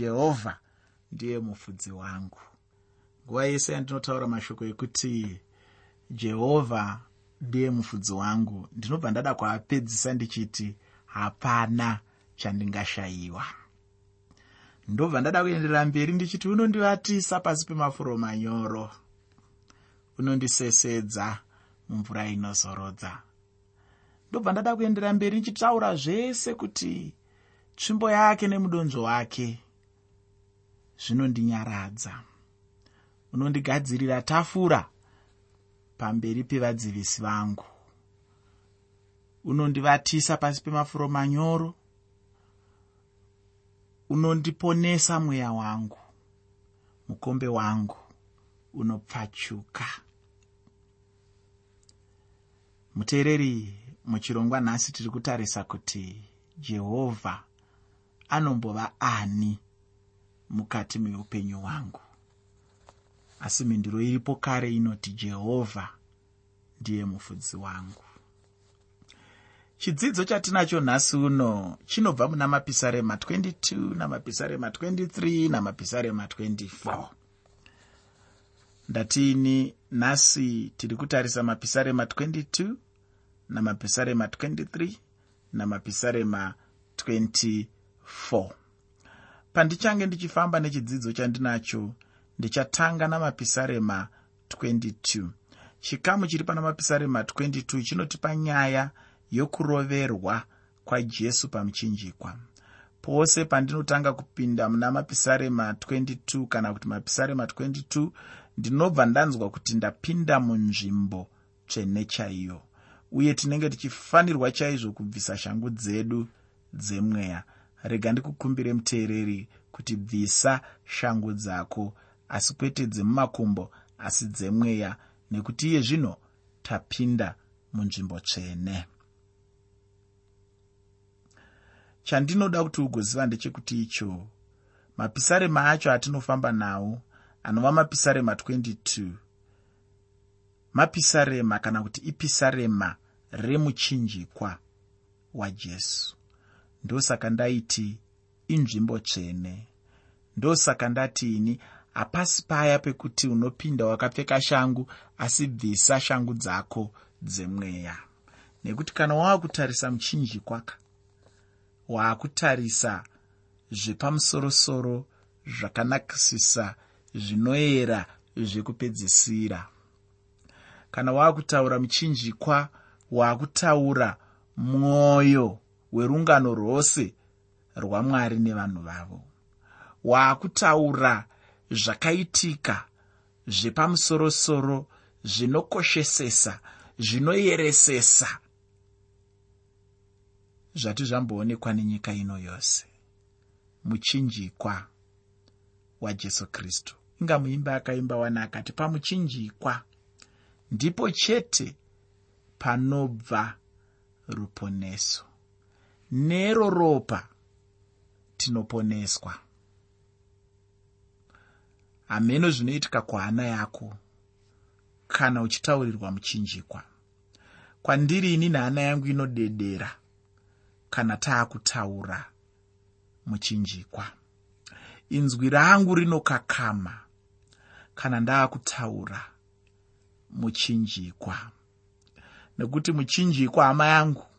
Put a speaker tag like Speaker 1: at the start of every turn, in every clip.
Speaker 1: jehovha ndiye mufudzi wangu. Nguva yese yandinotaura mashoko ekuti jehovha ndiye mufudzi wangu ndinobva ndada kuapedzisa ndichiti hapana chandingashayiwa. Ndobva ndada kuenderera mberi ndichiti unondivatisa pasi pemafuro manyoro unondisesedza mumvura inozorodza ndobva ndada kuenderera mberi ndichitaura zvese kuti tsvimbo yake nemudonzvo wake zvinondinyaradza. Unondigadzirira tafura pamberi pevadzivisi vangu. Unondivatisa pasi pemafuro manyoro. Unondiponesa mweya wangu mukombe wangu unopfachuka. Muteereri muchirongwa nhasi tiri kutarisa kuti jehovha anombova ani mukati meupenyu hwangu. Asi mhinduro iripo kare inoti jehovha ndiye mufudzi wangu. Chidzidzo chatinacho nhasi uno chinobva muna mapisarema 22 namapisarema 23 namapisarema 24 ndatiini nhasi tiri kutarisa mapisarema 22 namapisarema 23 namapisarema 24 pandichange ndichifamba nechidzidzo chandinacho ndichatanga namapisarema 22 chikamu chiri pana mapisarema 22 chinotipa nyaya yokuroverwa kwajesu pamuchinjikwa. Pose pandinotanga kupinda muna mapisarema 22 kana kuti mapisarema 22 ndinobva ndanzwa kuti ndapinda munzvimbo tsvene chaiyo uye tinenge tichifanirwa chaizvo kubvisa shangu dzedu dzemweya rega ndikukumbire muteereri kuti bvisa shangu dzako asi kwete dzemumakumbo asi dzemweya nekuti iye zvino tapinda munzvimbo tsvene. Chandinoda kuti ugoziva ndechekuti icho mapisarema acho atinofamba nawo anova mapisarema 22 mapisarema kana kuti ipisarema remuchinjikwa wajesu ndosaka ndaiti inzvimbo tsvene. Ndosaka ndatiini hapasi paya pekuti unopinda wakapfeka shangu asi bvisa shangu dzako dzemweya. Nekuti kana wava kutarisa muchinjikwaka waakutarisa zvepamusorosoro zvakanakisisa zvinoyera zvekupedzisira. Kana waakutaura muchinjikwa waakutaura mwoyo werungano rwose rwamwari nevanhu vavo. Waakutaura zvakaitika zvepamusorosoro zvinokoshesesa zvinoyeresesa zvati zvamboonekwa nenyika ino yose. Muchinjikwa wajesu kristu. Inga muimba akaimba wana akati pamuchinjikwa ndipo chete panobva ruponeso nero ropa tinoponeswa. Hameno zvinoitika kuhana yako kana uchitaurirwa muchinjikwa. Kwandiri ini nehana yangu inodedera kana taakutaura muchinjikwa. Inzwi rangu rinokakama kana ndaakutaura muchinjikwa. Nekuti muchinjikwa hama yangu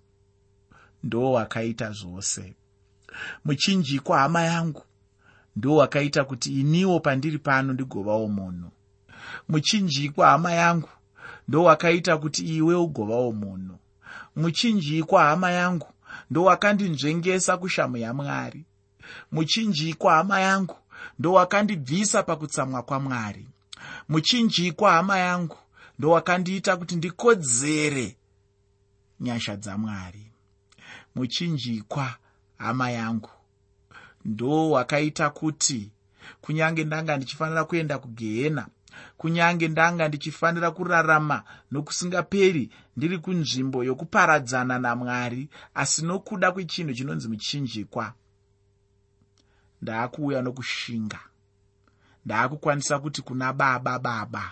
Speaker 1: ndo wakaita zvose. Muchinjikwa hama yangu ndo wakaita kuti iniwo pandiri pano ndigovawo munhu. Muchinjikwa hama yangu ndo wakaita kuti iwe ugovawo munhu. Muchinjikwa hama yangu ndo wakandinzvengesa kushamu yamwari. Muchinjikwa hama yangu ndo wakandibvisa pakutsamwa kwamwari. Muchinjikwa hama yangu ndo wakandiita kuti ndikodzere nyasha dzamwari muchinjikwa hama yangu. Ndo wakaita kuti kunyange ndanga ndichifanira kuenda kugehena kunyange ndanga ndichifanira kurarama nokusingaperi ndiri kunzvimbo yokuparadzana namwari asi nokuda kwechinhu chinonzi muchinjikwa ndaakuuya nokushinga. Ndaakukwanisa kuti kuna baba baba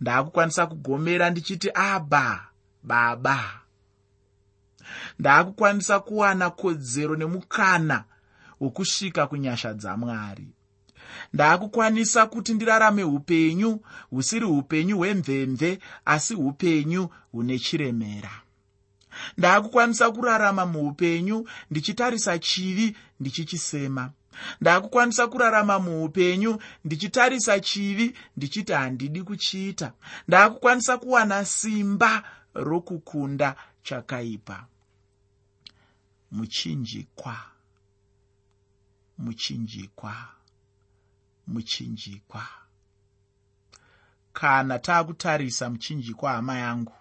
Speaker 1: ndaakukwanisa kugomera ndichiti abha baba ndaakukwanisa kuwana kodzero nemukana hwokusvika kunyasha dzamwari ndaakukwanisa kuti ndirarame upenyu husiri upenyu hwemvemve asi upenyu hune chiremera. Ndaakukwanisa kurarama muupenyu ndichitarisa chivi ndichichisema. Ndaakukwanisa kurarama muupenyu ndichitarisa chivi ndichiti handidi kuchiita. Ndaakukwanisa kuwana simba rokukunda chakaipa muchinjikwa muchinjikwa muchinjikwa. Kana taakutarisa muchinjikwa hama yangu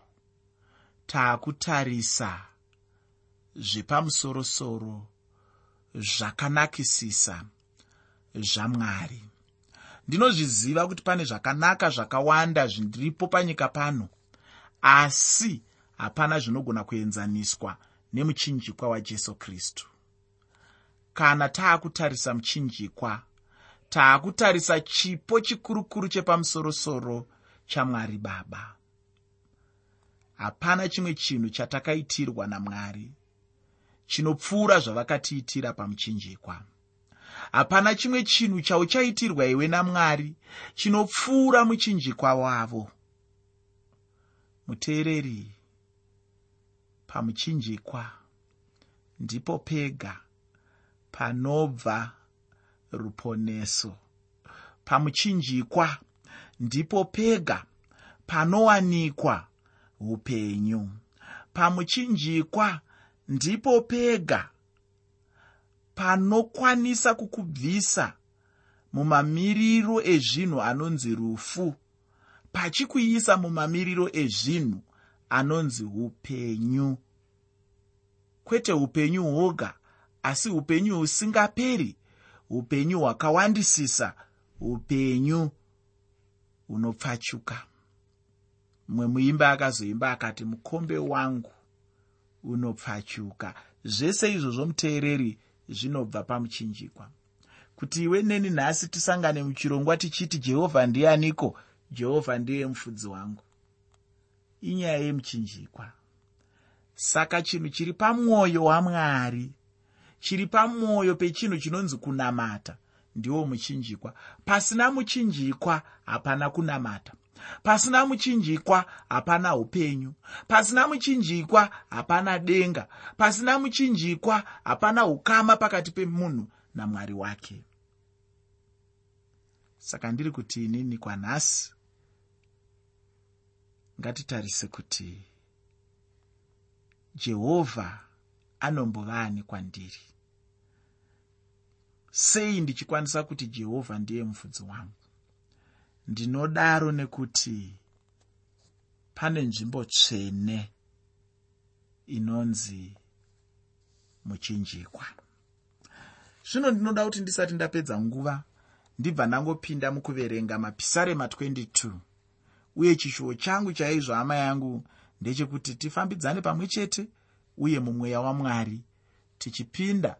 Speaker 1: taakutarisa zvepamusorosoro zvakanakisisa zvamwari. Ndinozviziva kuti pane zvakanaka zvakawanda zviripo panyika pano asi hapana zvinogona kuenzaniswa nemuchinjikwa wajesu kristu. Kana taakutarisa muchinjikwa taakutarisa chipo chikurukuru chepamusorosoro chamwari baba. Hapana chimwe chinhu chatakaitirwa namwari chinopfuura zvavakatiitira pamuchinjikwa. Hapana chimwe chinhu chauchaitirwa iwe namwari chinopfuura muchinjikwa wavo. Muteereri pamuchinjikwa. Ndipo pega panobva ruponeso. Pamuchinjikwa ndipo pega panowanikwa upenyu. Pamuchinjikwa ndipo pega panokwanisa kukubvisa mumamiriro ezvinhu anonzi rufu pachikuisa mumamiriro ezvinhu anonzi upenyu kwete upenyu hwoga asi upenyu husingaperi. Upenyu hwakawandisisa upenyu hunopfachuka. Mumwe muimba akazoimba akati mukombe wangu unopfachuka. Zvese izvozvo muteereri zvinobva pamuchinjikwa. Kuti iwe neni nhasi tisangane muchirongwa tichiti jehovha ndianiko? Jehovha ndiye mufudzi wangu. Inyaya yemuchinjikwa saka chinhu chiri pamwoyo wamwari chiri pamwoyo pechinhu chinonzi kunamata ndiwo muchinjikwa. Pasina muchinjikwa hapana kunamata. Pasina muchinjikwa hapana upenyu. Pasina muchinjikwa hapana denga. Pasina muchinjikwa hapana ukama pakati pemunhu namwari wake. Saka ndiri kuti inini kwanhasi ngatitarise kuti jehovha anombovani kwandiri. Sei ndichikwanisa kuti jehovha ndiye mufudzi wangu? Ndinodaro nekuti pane nzvimbo tsvene inonzi muchinjikwa. Zvino ndinoda kuti ndisati ndapedza nguva ndibva ndangopinda mukuverenga mapisarema 22 uye chishuwo changu chaizvo hama yangu ndechekuti tifambidzane pamwe chete uye mumweya wamwari tichipinda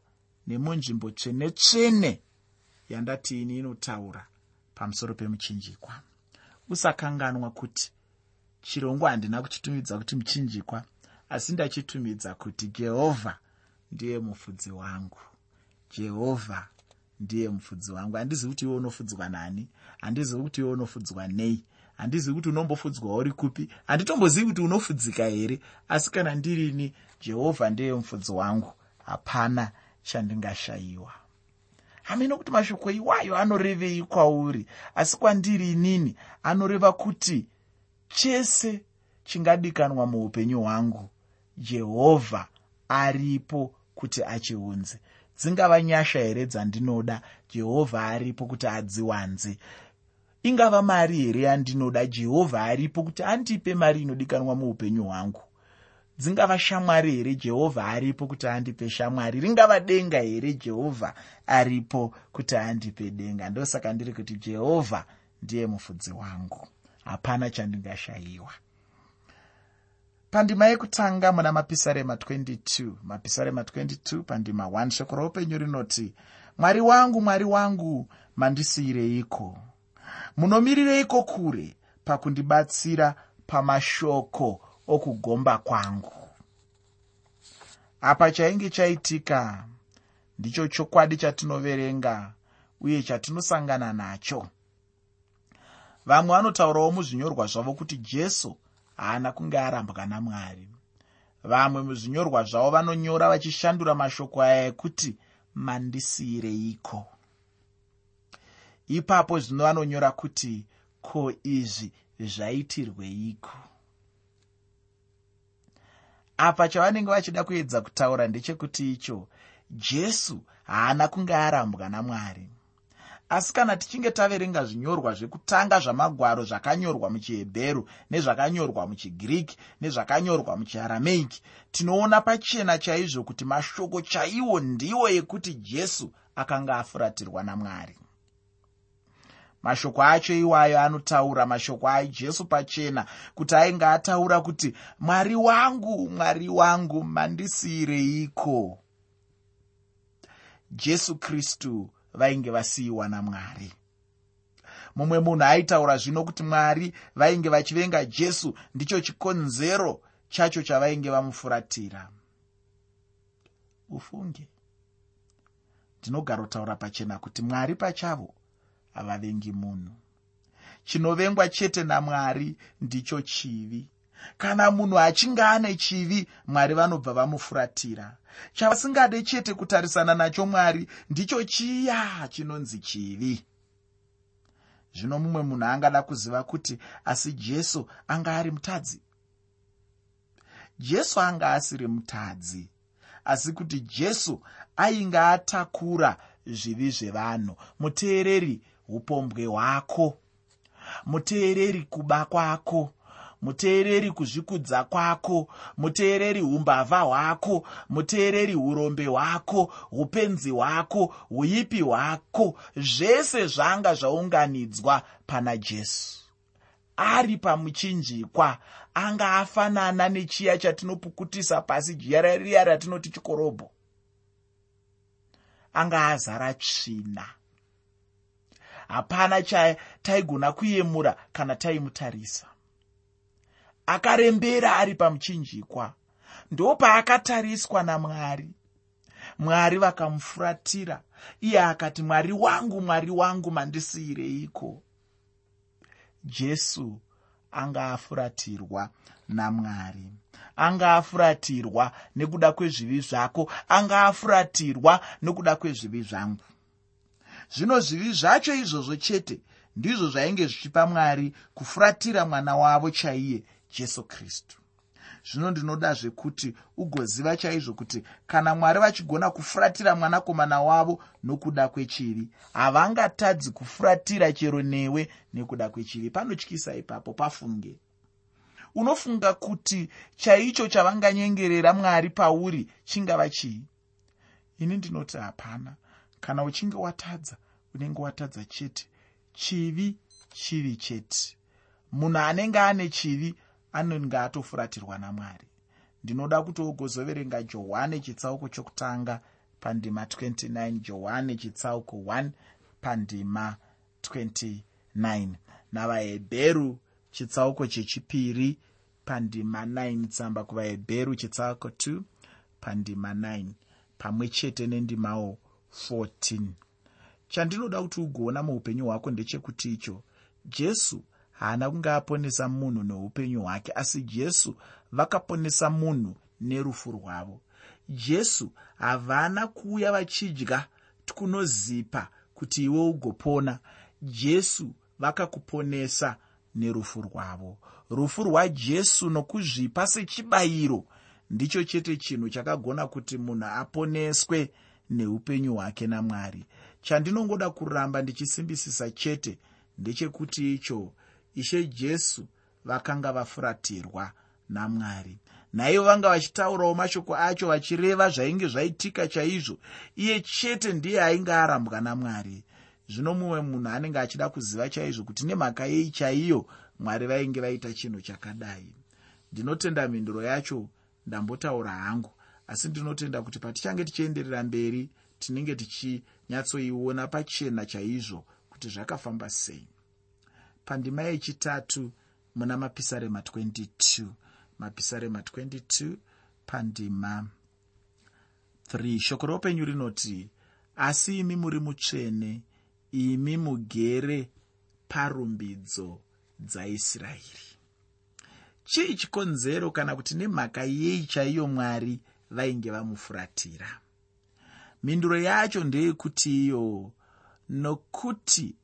Speaker 1: nemunzvimbo tsvene tsvene yandati ini inotaura pamusoro pemuchinjikwa. Usakanganwa kuti chirongwa handina kuchitumidza kuti muchinjikwa asi ndachitumidza kuti jehovha ndiye mufudzi wangu. Jehovha ndiye mufudzi wangu. Handizivi kuti iwe unofudzwa nani? Handizivi kuti iwe unofudzwa nei handizivi kuti unombofudzwa uri kupi. Handitombozivi kuti unofudzika here asi kana ndirini jehovha ndiye mufudzi wangu. Hapana chandingashayiwa. Hame nokuti mashoko iwayo anorevei kwauri asi kwandiri inini anoreva kuti chese chingadikanwa muupenyu hwangu jehovha aripo kuti achiunze. Dzingava nyasha here dzandinoda? Jehovha aripo kuti adziwanze ingava mari here yandinoda jehovha aripo kuti andipe mari inodikanwa muupenyu hwangu? Dzingava shamwari here jehovha aripo kuti andipe shamwari? Ringava denga here jehovha aripo kuti andipe denga? Ndosaka ndiri kuti jehovha ndiye mufudzi wangu. Hapana chandingashayiwa. Pandima yekutanga muna mapisarema 22 mapisarema 22 pandima 1 shoko roupenyu rinoti mwari wangu mwari wangu mandisiyireiko munomirireiko kure pakundibatsira pamashoko okugomba kwangu? Apa chainge chaitika ndicho chokwadi chatinoverenga uye chatinosangana nacho. Vamwe vanotaurawo muzvinyorwa zvavo kuti jesu haana kunge arambwa namwari. Vamwe muzvinyorwa zvavo vanonyora vachishandura mashoko aya ekuti mandisiyireiko ipapo zvino vanonyora kuti ko izvi zvaitirweiko? Apa chavanenge vachida kuedza kutaura ndechekuti icho jesu haana kunge arambwa namwari. Asi kana tichinge taverenga zvinyorwa zvekutanga zvamagwaro zvakanyorwa muchihebheru nezvakanyorwa muchigiriki nezvakanyorwa muchiarameiki tinoona pachena chaizvo kuti mashoko chaiwo ndiwo ekuti jesu akanga afuratirwa namwari mashoko acho iwayo anotaura mashoko ajesu pachena kuti ainge ataura kuti mwari wangu mwari wangu mandisiyireiko jesu kristu vainge vasiyiwa namwari mumwe munhu aitaura zvino kuti mwari vainge vachivenga jesu ndicho chikonzero chacho chavainge vamufuratira. Ufunge. Ndinogarotaura pachena kuti mwari pachavo havavengi munhu. Chinovengwa chete namwari ndicho chivi. Kana munhu achinge ane chivi mwari vanobva vamufuratira. Chavasingade chete kutarisana nacho mwari ndicho chiya chinonzi chivi. Zvino mumwe munhu angada kuziva kuti asi jesu anga ari mutadzi? Jesu anga asiri mutadzi asi kuti jesu ainge atakura zvivi zvevanhu. Muteereri upombwe hwako. Muteereri kuba kwako muteereri kuzvikudza kwako. Muteereri umbavha hwako. Muteereri urombe hwako. Upenzi hwako. Uipi hwako. Zvese zvanga zvaunganidzwa pana jesu. Ari pamuchinjikwa anga afanana nechiya chatinopukutisa pasi jiya riya ratinoti chikorobho. Anga azara tsvina hapana chataigona kuyemura kana taimutarisa. Akarembera ari pamuchinjikwa. Ndo paakatariswa namwari. Mwari vakamufuratira iye akati mwari wangu mwari wangu mandisiyireiko jesu anga afuratirwa namwari. Anga afuratirwa nekuda kwezvivi zvako. Anga afuratirwa nekuda kwezvivi zvangu zvino zvivi zvacho izvozvo chete ndizvo zvainge zvichipa mwari kufuratira mwana wavo chaiye jesu kristu zvino ndinoda zvekuti ugoziva chaizvo kuti kana mwari vachigona kufuratira mwanakomana wavo nokuda kwechivi havangatadzi kufuratira chero newe nekuda kwechivi. Panotyisa ipapo pafunge. Unofunga kuti chaicho chavanganyengerera mwari pauri chingava chii? Ini ndinoti hapana kana uchinge watadza unenge watadza chete. Chivi chivi chete. Munhu anenge ane chivi anenge atofuratirwa namwari ndinoda kuti ugozoverenga johani chitsauko chokutanga pandima 29 johani chitsauko 1 pandima 29 navahebheru chitsauko chechipiri pandima 9 tsamba kuvahebheru chitsauko 2 pandima 9 pamwe chete nendimawo 14 chandinoda kuti ugoona muupenyu hwako ndechekuti icho jesu haana kunge aponesa munhu neupenyu hwake asi jesu vakaponesa munhu nerufu rwavo. Jesu havana kuuya vachidya kunozipa kuti iwe ugopona. Jesu vakakuponesa nerufu rwavo. Rufu rwajesu nokuzvipa sechibayiro ndicho chete chinhu chakagona kuti munhu aponeswe neupenyu hwake namwari. Chandinongoda kuramba ndichisimbisisa chete ndechekuti icho ishe jesu vakanga vafuratirwa namwari. Naivo vanga vachitaurawo mashoko acho vachireva zvainge zvaitika chaizvo iye chete ndiye ainge arambwa namwari. Zvino mumwe munhu anenge achida kuziva chaizvo kuti nemhaka yei chaiyo mwari vainge vaita chinhu chakadai. Ndinotenda mhinduro yacho ndambotaura hangu asi ndinotenda kuti patichange tichienderera mberi tinenge tichinyatsoiona pachena chaizvo kuti zvakafamba sei. Pandima yechitatu muna mapisarema 22 mapisarema 22 pandima 3 shoko roupenyu rinoti asi imi muri mutsvene imi mugere parumbidzo dzaisraeri. Chii chikonzero kana kuti nemhaka yei chaiyo mwari vainge vamufuratira. Mhinduro yacho ndeyekuti iyo nokuti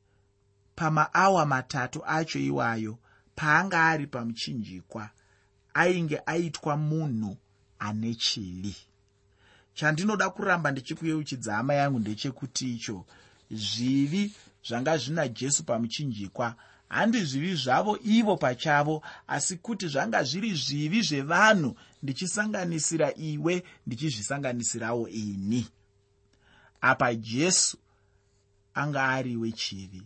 Speaker 1: pamaawa matatu acho iwayo paanga ari pamuchinjikwa ainge aitwa munhu ane chivi chandinoda kuramba ndichikuyeuchidza hama yangu ndechekuti icho zvivi zvanga zvina jesu pamuchinjikwa handi zvivi zvavo ivo pachavo asi kuti zvanga zviri zvivi zvevanhu ndichisanganisira iwe ndichizvisanganisirawo ini. Apa jesu anga ari wechivi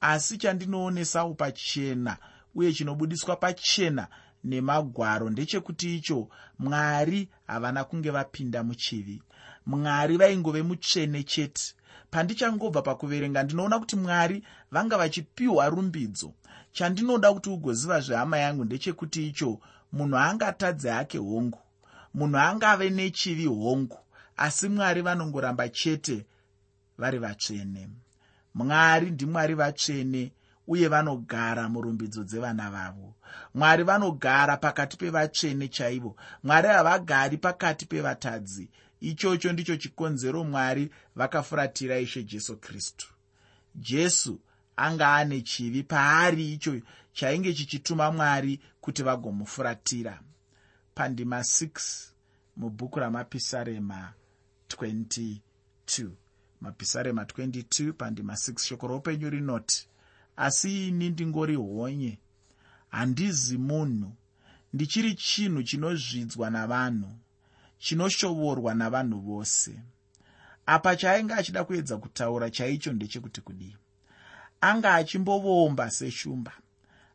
Speaker 1: asi chandinoonesawo pachena uye chinobudiswa pachena nemagwaro ndechekuti icho mwari havana kunge vapinda muchivi. Mwari vaingove mutsvene chete pandichangobva pakuverenga ndinoona kuti mwari vanga vachipiwa rumbidzo. Chandinoda kuti ugoziva zvehama yangu ndechekuti icho munhu angatadze hake hongu. Munhu angave nechivi hongu asi mwari vanongoramba chete vari vatsvene. Mwari ndimwari vatsvene uye vanogara murumbidzo dzevana vavo. Mwari vanogara pakati pevatsvene chaivo. Mwari havagari pakati pevatadzi ichocho ndicho chikonzero mwari vakafuratira ishe jesu kristu. Jesu anga ane chivi paari icho chainge chichituma mwari kuti vagomufuratira. Pandima 6 mubhuku ramapisarema 22 mapisarema 22 pandima 6 shoko roupenyu rinoti asi ini ndingori honye. Handizi munhu. Ndichiri chinhu chinozvidzwa navanhu chinoshovorwa navanhu vose. Apa chaainge achida kuedza kutaura chaicho ndechekuti kudii? Anga achimbovoomba seshumba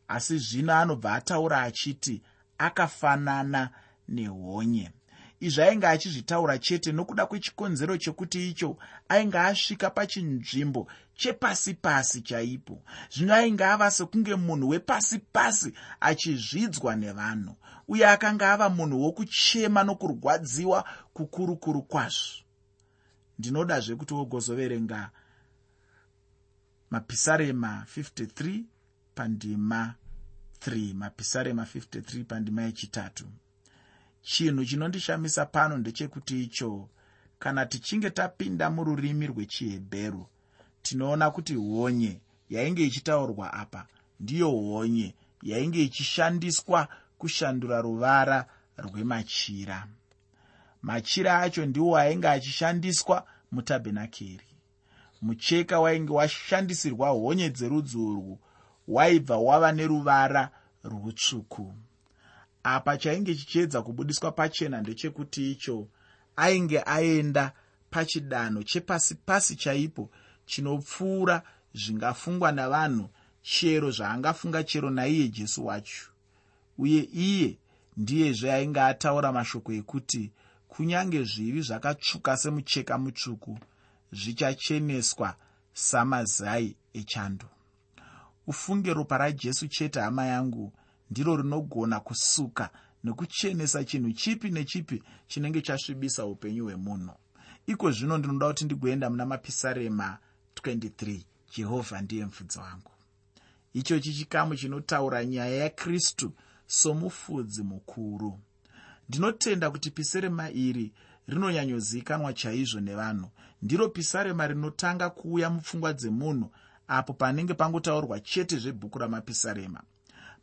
Speaker 1: asi zvino anobva ataura achiti akafanana nehonye. Izvi ainge achizvitaura chete nokuda kwechikonzero chekuti icho ainge asvika pachinzvimbo chepasi pasi chaipo. Zvino ainge ava sekunge munhu wepasi pasi achizvidzwa nevanhu uye akanga ava munhu wokuchema nokurwadziwa kukurukuru kwazvo. Ndinodazve kuti wogozoverenga mapisarema 53 pandima 3 mapisarema 53 pandima yechitatu. Chinhu chinondishamisa pano ndechekuti icho kana tichinge tapinda mururimi rwechihebheru tinoona kuti honye yainge ichitaurwa apa ndiyo honye yainge ichishandiswa kushandura ruvara rwemachira. Machira acho ndiwo ainge achishandiswa mutabhenakeri. Mucheka wainge washandisirwa honye dzerudzi urwu waibva wava neruvara rutsvuku. Apa chainge chichiedza kubudiswa pachena ndechekuti icho ainge aenda pachidanho chepasi pasi chaipo chinopfuura zvingafungwa navanhu chero zvaangafunga chero naiye jesu wacho uye iye ndiyezve ainge ataura mashoko ekuti kunyange zvivi zvakatsvuka semucheka mutsvuku zvichacheneswa samazai echando. Ufunge ropa rajesu chete hama yangu ndiro rinogona kusuka nekuchenesa chinhu chipi nechipi chinenge chasvibisa upenyu hwemunhu. Iko zvino ndinoda kuti ndigoenda muna mapisarema 23 jehovha ndiye mufudzi wangu. Ichochi chikamu chinotaura nyaya yakristu somufudzi mukuru. Ndinotenda kuti pisarema iri rinonyanyozikanwa chaizvo nevanhu. Ndiro pisarema rinotanga kuuya mupfungwa dzemunhu apo panenge pangotaurwa chete zvebhuku ramapisarema.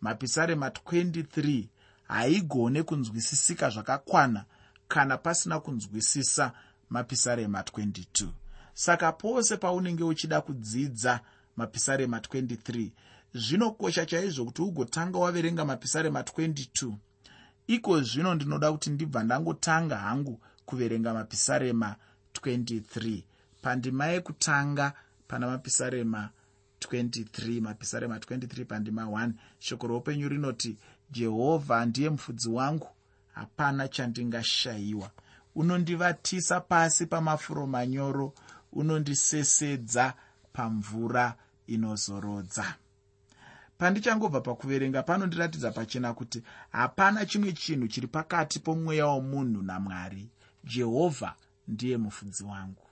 Speaker 1: Mapisarema 23 haigone kunzwisisika zvakakwana kana pasina kunzwisisa mapisarema 22 saka pose paunenge uchida kudzidza mapisarema 23 zvinokosha chaizvo kuti ugotanga waverenga mapisarema 22 iko zvino ndinoda kuti ndibva ndangotanga hangu kuverenga mapisarema 23 pandima yekutanga pana mapisarema 23 mapisarema 23 pandima 1 shoko roupenyu rinoti jehovha ndiye mufudzi wangu. Hapana chandingashayiwa. Unondivatisa pasi pamafuro manyoro unondisesedza pamvura inozorodza pandichangobva pakuverenga panondiratidza pachena kuti hapana chimwe chinhu chiri pakati pomweya womunhu namwari. Jehovha ndiye mufudzi wangu.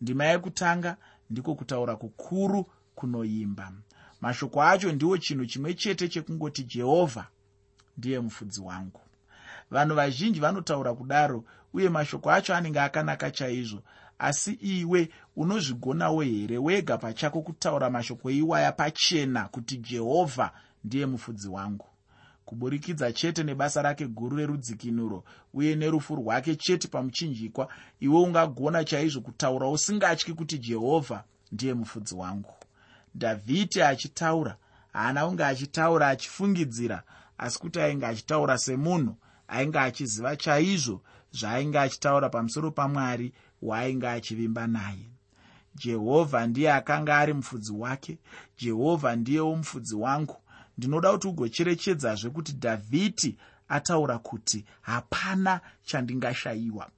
Speaker 1: Ndima yekutanga ndiko kutaura kukuru kunoimba. Mashoko acho ndiwo chinhu chimwe chete chekungoti jehovha ndiye mufudzi wangu. Vanhu vazhinji vanotaura kudaro uye mashoko acho anenge akanaka chaizvo asi iwe unozvigonawo here? Wega pachako kutaura mashoko iwaya pachena kuti jehovha ndiye mufudzi wangu. Kuburikidza chete nebasa rake guru rerudzikinuro uye nerufu rwake chete pamuchinjikwa iwe ungagona chaizvo kutaura usingatyi kuti jehovha ndiye mufudzi wangu. Dhavhidhi achitaura haana kunge achitaura achifungidzira asi kuti ainge achitaura semunhu ainge achiziva chaizvo zvaainge achitaura pamusoro pamwari waainge achivimba naye. Jehovha ndiye akanga ari mufudzi wake. Jehovha ndiyewo mufudzi wangu. Ndinoda kuti ugocherechedzazve kuti dhavhidhi ataura kuti hapana chandingashayiwa.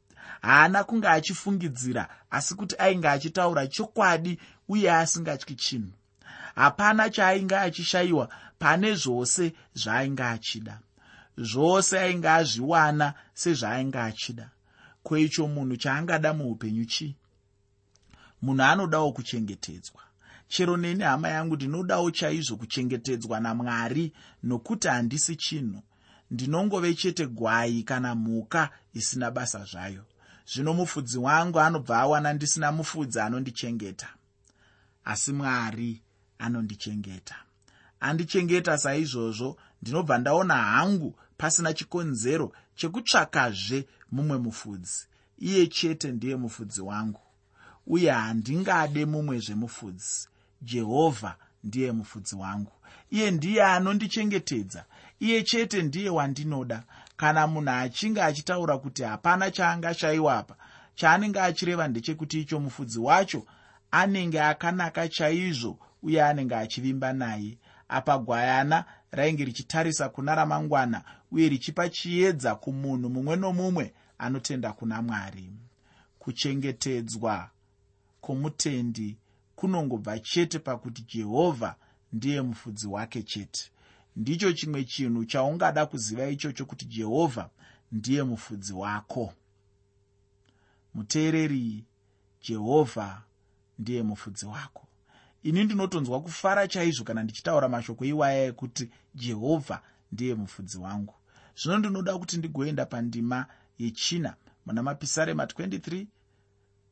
Speaker 1: Haana kunge achifungidzira asi kuti ainge achitaura chokwadi uye asingatyi chinhu. Hapana chaainge achishayiwa pane zvose zvaainge achida zvose ainge azviwana sezvaainge achida. Kweicho munhu chaangada muupenyu chii? Munhu anodawo kuchengetedzwa. Chero neni hama yangu ndinodawo chaizvo kuchengetedzwa namwari nokuti handisi chinhu. Ndinongove chete gwai kana mhuka isina basa zvayo. Zvino mufudzi wangu anobva awana ndisina mufudzi anondichengeta. Asi mwari anondichengeta. Andichengeta saizvozvo ndinobva ndaona hangu pasina chikonzero chekutsvakazve mumwe mufudzi. Iye chete ndiye mufudzi wangu uye handingade mumwezvemufudzi jehovha ndiye mufudzi wangu. Iye ndiye anondichengetedza. Iye chete ndiye wandinoda. Kana munhu achinge achitaura kuti hapana chaangashayiwapa chaanenge achireva ndechekuti icho mufudzi wacho anenge akanaka chaizvo uye anenge achivimba naye. Apa gwayana rainge richitarisa kuna ramangwana uye richipa chiedza kumunhu mumwe nomumwe anotenda kuna mwari. Kuchengetedzwa kwomutendi kunongobva chete pakuti jehovha ndiye mufudzi wake chete. Ndicho chimwe chinhu chaungada kuziva ichocho kuti jehovha ndiye mufudzi wako. Muteereri jehovha ndiye mufudzi wako. Ini ndinotonzwa kufara chaizvo kana ndichitaura mashoko iwaya ekuti jehovha ndiye mufudzi wangu zvino ndinoda kuti ndigoenda pandima yechina muna mapisarema 23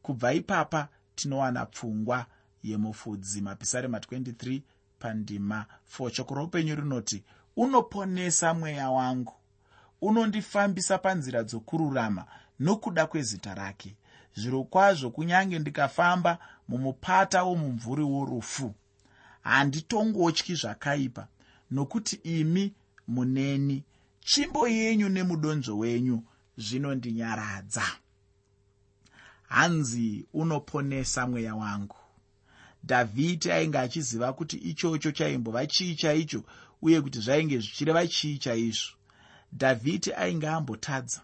Speaker 1: kubva ipapa tinowana pfungwa yemufudzi mapisarema 23 pandima. 4 shoko roupenyu rinoti unoponesa mweya wangu unondifambisa panzira dzokururama nokuda kwezita rake. Zviro kwazvo kunyange ndikafamba mumupata womumvuri worufu handitongotyi zvakaipa nokuti imi muneni tsvimbo yenyu nemudonzvo wenyu zvinondinyaradza hanzi unoponesa mweya wangu. Dhavhidhi ainge achiziva kuti ichocho chaimbova chii chaicho uye kuti zvainge zvichireva chii chaizvo dhavhidhi ainge ambotadza.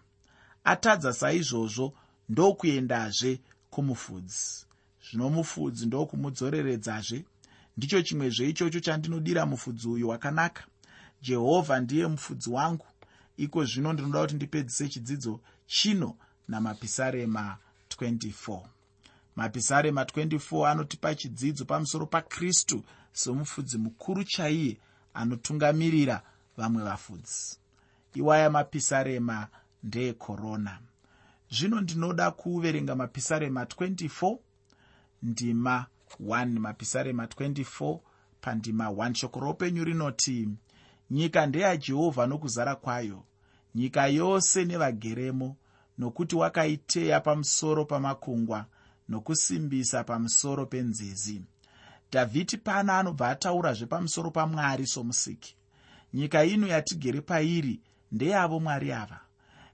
Speaker 1: Atadza saizvozvo ndokuendazve kumufudzi. Zvino mufudzi ndokumudzoreredzazve. Ndicho chimwezve ichocho chandinodira mufudzi uyu wakanaka. Jehovha ndiye mufudzi wangu iko zvino ndinoda kuti ndipedzise chidzidzo chino namapisarema 24 mapisarema 24 anotipa chidzidzo pamusoro pakristu somufudzi mukuru chaiye anotungamirira vamwe vafudzi. Iwaya mapisarema ndeekorona. Zvino ndinoda kuverenga mapisarema 24 ndima 1 mapisarema 24 pandima 1 shoko roupenyu rinoti nyika ndeyajehovha nokuzara kwayo nyika yose nevageremo nokuti wakaiteya pamusoro pamakungwa nokusimbisa pamusoro penzizi dhavhidhi pana anobva ataurazve pamusoro pamwari somusiki. Nyika ino yatigere pairi ndeyavo mwari ava.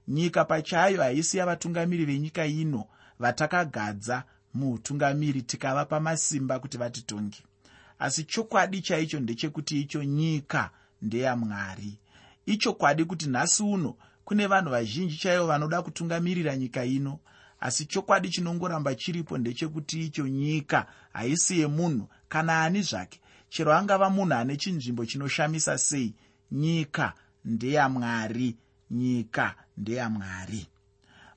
Speaker 1: Nyika pachayo haisi yavatungamiri venyika ino vatakagadza muutungamiri tikavapa masimba kuti vatitonge. Asi chokwadi chaicho ndechekuti icho nyika ndeyamwari. Ichokwadi kuti nhasi uno kune vanhu vazhinji chaivo vanoda kutungamirira nyika ino asi chokwadi chinongoramba chiripo ndechekuti icho nyika haisi yemunhu kana ani zvake. Chero angava munhu ane chinzvimbo chinoshamisa sei? Nyika ndeyamwari nyika ndeyamwari.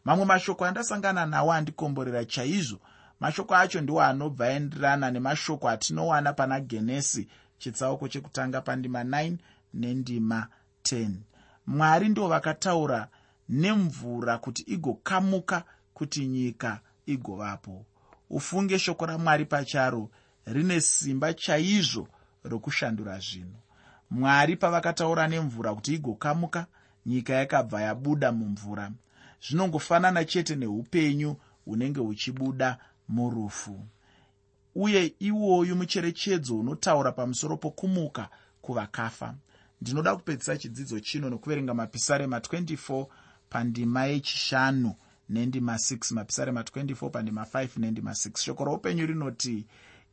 Speaker 1: Mamwe mashoko andasangana nawo andikomborera chaizvo. Mashoko acho ndiwo anobva aenderana nemashoko atinowana pana genesi chitsauko chekutanga pandima 9 nendima 10 mwari ndo vakataura nemvura kuti igokamuka kuti nyika igovapo. Ufunge shoko ramwari pacharo rine simba chaizvo rokushandura zvinhu. Mwari pavakataura nemvura kuti igokamuka nyika yakabva yabuda mumvura. Zvinongofanana chete neupenyu hunenge huchibuda murufu. Uye iwoyu mucherechedzo unotaura pamusoro pokumuka kuvakafa ndinoda kupedzisa chidzidzo chino nokuverenga mapisarema 24 pandima yechishanu nendima 6 mapisarema 24 pandima 5 nendima 6 shoko roupenyu rinoti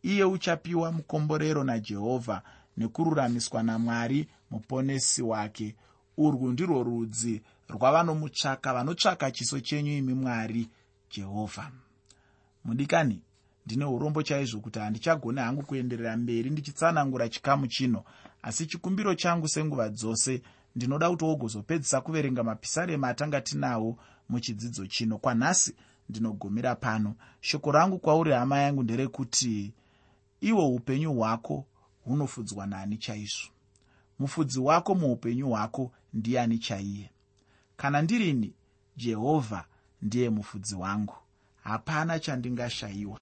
Speaker 1: iye uchapiwa mukomborero najehovha nekururamiswa namwari muponesi wake. Urwu ndirwo rudzi rwavanomutsvaka vanotsvaka chiso chenyu imi mwari jehovha mudikani ndine urombo chaizvo kuti handichagoni hangu kuenderera mberi ndichitsanangura chikamu chino asi chikumbiro changu senguva dzose ndinoda kuti wogozopedzisa kuverenga mapisarema atanga tinawo muchidzidzo chino. Kwanhasi ndinogumira pano. Shoko rangu kwauri hama yangu nderekuti iwo upenyu hwako hunofudzwa naani chaizvo. Mufudzi wako muupenyu hwako ndiani chaiye? Kana ndirini jehovha ndiye mufudzi wangu. Hapana chandingashayiwa